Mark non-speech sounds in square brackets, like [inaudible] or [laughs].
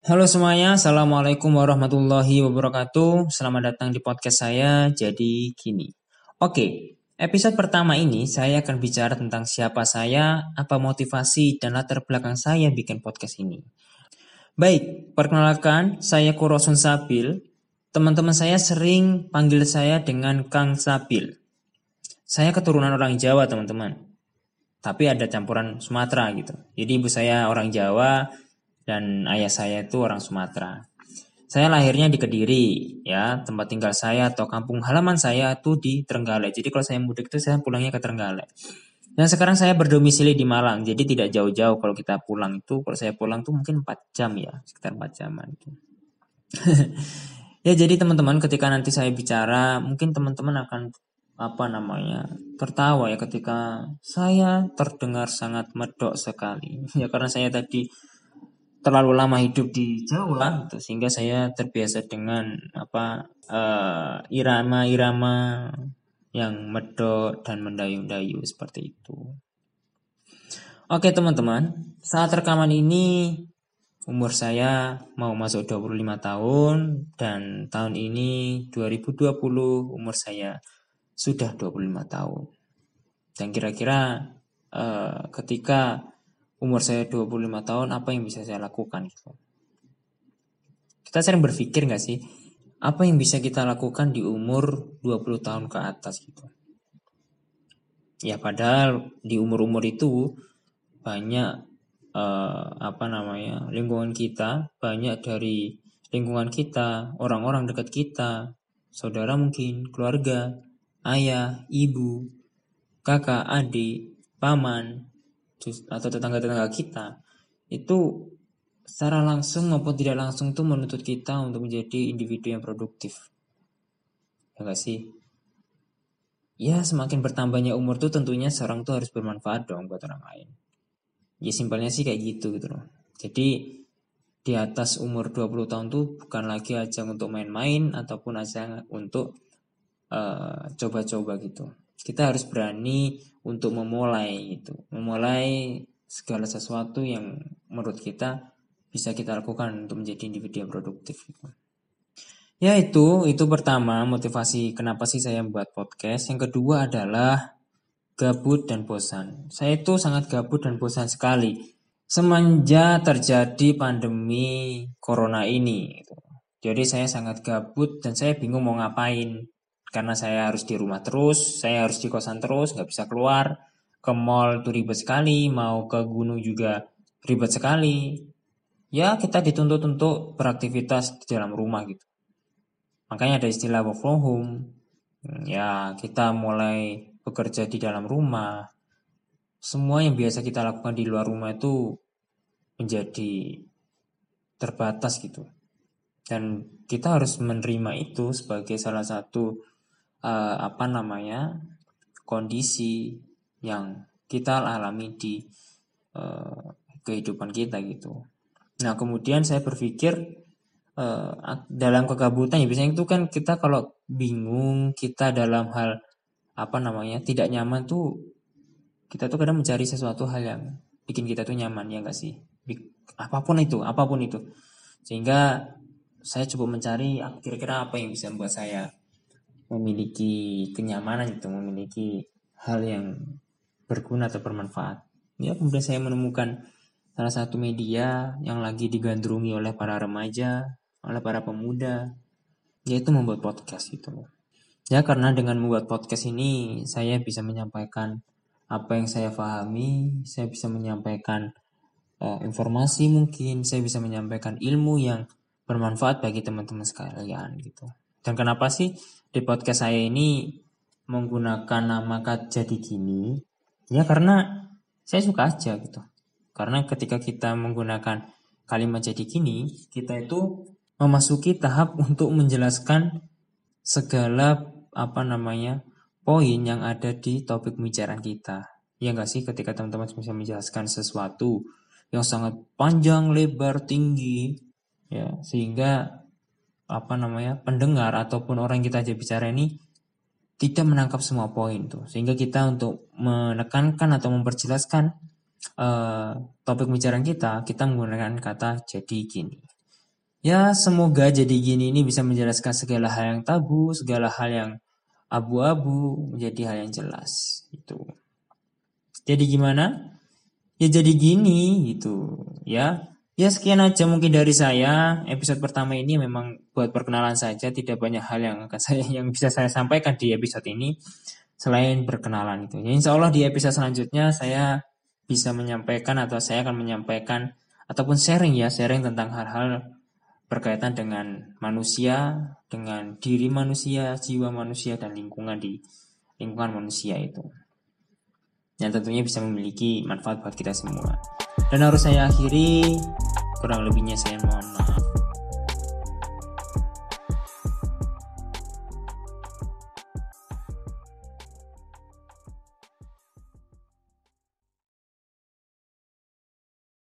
Halo semuanya, Assalamualaikum warahmatullahi wabarakatuh. Selamat datang di podcast saya, jadi gini. Oke, episode pertama ini saya akan bicara tentang siapa saya, apa motivasi, dan latar belakang saya bikin podcast ini. Baik, perkenalkan, saya Kurosun Sabil. Teman-teman saya sering panggil saya dengan Kang Sabil. Saya keturunan orang Jawa, teman-teman. Tapi ada campuran Sumatera gitu. Jadi ibu saya orang Jawa, dan ayah saya itu orang Sumatera. Saya lahirnya di Kediri, ya tempat tinggal saya atau kampung halaman saya itu di Trenggalek. Jadi kalau saya mudik itu saya pulangnya ke Trenggalek. Dan sekarang saya berdomisili di Malang, jadi tidak jauh-jauh kalau kita pulang itu. Kalau saya pulang tuh mungkin 4 jam ya, sekitar 4 jaman itu. [laughs] ya jadi teman-teman ketika nanti saya bicara, mungkin teman-teman akan apa namanya tertawa ya ketika saya terdengar sangat medok sekali [laughs] ya karena saya tadi terlalu lama hidup di Jawa gitu, sehingga saya terbiasa dengan apa irama irama-irama yang medok dan mendayu-dayu seperti itu. Oke teman-teman, saat rekaman ini umur saya mau masuk 25 tahun dan tahun ini 2020 umur saya sudah 25 tahun. Dan kira-kira uh, ketika umur saya 25 tahun apa yang bisa saya lakukan gitu. Kita sering berpikir nggak sih apa yang bisa kita lakukan di umur 20 tahun ke atas gitu. Ya padahal di umur-umur itu banyak eh, apa namanya lingkungan kita, banyak dari lingkungan kita, orang-orang dekat kita, saudara mungkin, keluarga, ayah, ibu, kakak, adik, paman, atau tetangga-tetangga kita itu secara langsung maupun tidak langsung tuh menuntut kita untuk menjadi individu yang produktif. Ya gak sih? Ya semakin bertambahnya umur tuh tentunya seorang tuh harus bermanfaat dong buat orang lain. Ya simpelnya sih kayak gitu gitu loh. Jadi di atas umur 20 tahun tuh bukan lagi ajang untuk main-main ataupun ajang untuk coba-coba uh, gitu kita harus berani untuk memulai itu memulai segala sesuatu yang menurut kita bisa kita lakukan untuk menjadi individu yang produktif gitu. Ya itu, itu pertama motivasi kenapa sih saya membuat podcast. Yang kedua adalah gabut dan bosan. Saya itu sangat gabut dan bosan sekali semenjak terjadi pandemi corona ini. Gitu. Jadi saya sangat gabut dan saya bingung mau ngapain karena saya harus di rumah terus, saya harus di kosan terus, nggak bisa keluar. Ke mall tuh ribet sekali, mau ke gunung juga ribet sekali. Ya kita dituntut untuk beraktivitas di dalam rumah gitu. Makanya ada istilah work from home. Ya kita mulai bekerja di dalam rumah. Semua yang biasa kita lakukan di luar rumah itu menjadi terbatas gitu. Dan kita harus menerima itu sebagai salah satu uh, apa namanya kondisi yang kita alami di uh, kehidupan kita gitu. Nah kemudian saya berpikir uh, dalam kegabutan ya biasanya itu kan kita kalau bingung kita dalam hal apa namanya tidak nyaman tuh kita tuh kadang mencari sesuatu hal yang bikin kita tuh nyaman ya enggak sih apa pun itu apa pun itu sehingga saya coba mencari ah, kira-kira apa yang bisa membuat saya memiliki kenyamanan itu, memiliki hal yang berguna atau bermanfaat. Ya, kemudian saya menemukan salah satu media yang lagi digandrungi oleh para remaja, oleh para pemuda, yaitu membuat podcast itu. Ya, karena dengan membuat podcast ini saya bisa menyampaikan apa yang saya pahami, saya bisa menyampaikan uh, informasi mungkin, saya bisa menyampaikan ilmu yang bermanfaat bagi teman-teman sekalian gitu. Dan kenapa sih di podcast saya ini menggunakan nama jadi gini? Ya karena saya suka aja gitu. Karena ketika kita menggunakan kalimat jadi gini, kita itu memasuki tahap untuk menjelaskan segala apa namanya poin yang ada di topik pembicaraan kita. Ya enggak sih ketika teman-teman bisa menjelaskan sesuatu yang sangat panjang, lebar, tinggi, ya sehingga apa namanya pendengar ataupun orang yang kita aja bicara ini tidak menangkap semua poin tuh sehingga kita untuk menekankan atau memperjelaskan uh, topik pembicaraan kita kita menggunakan kata jadi gini Ya, semoga jadi gini ini bisa menjelaskan segala hal yang tabu, segala hal yang abu-abu menjadi hal yang jelas. Itu. Jadi gimana? Ya jadi gini gitu, ya. Ya sekian aja mungkin dari saya. Episode pertama ini memang buat perkenalan saja, tidak banyak hal yang akan [laughs] saya yang bisa saya sampaikan di episode ini selain berkenalan itu. Ya, insya Allah di episode selanjutnya saya bisa menyampaikan atau saya akan menyampaikan ataupun sharing ya, sharing tentang hal-hal berkaitan dengan manusia, dengan diri manusia, jiwa manusia, dan lingkungan di lingkungan manusia itu. Yang tentunya bisa memiliki manfaat buat kita semua. Dan harus saya akhiri, kurang lebihnya saya mohon maaf.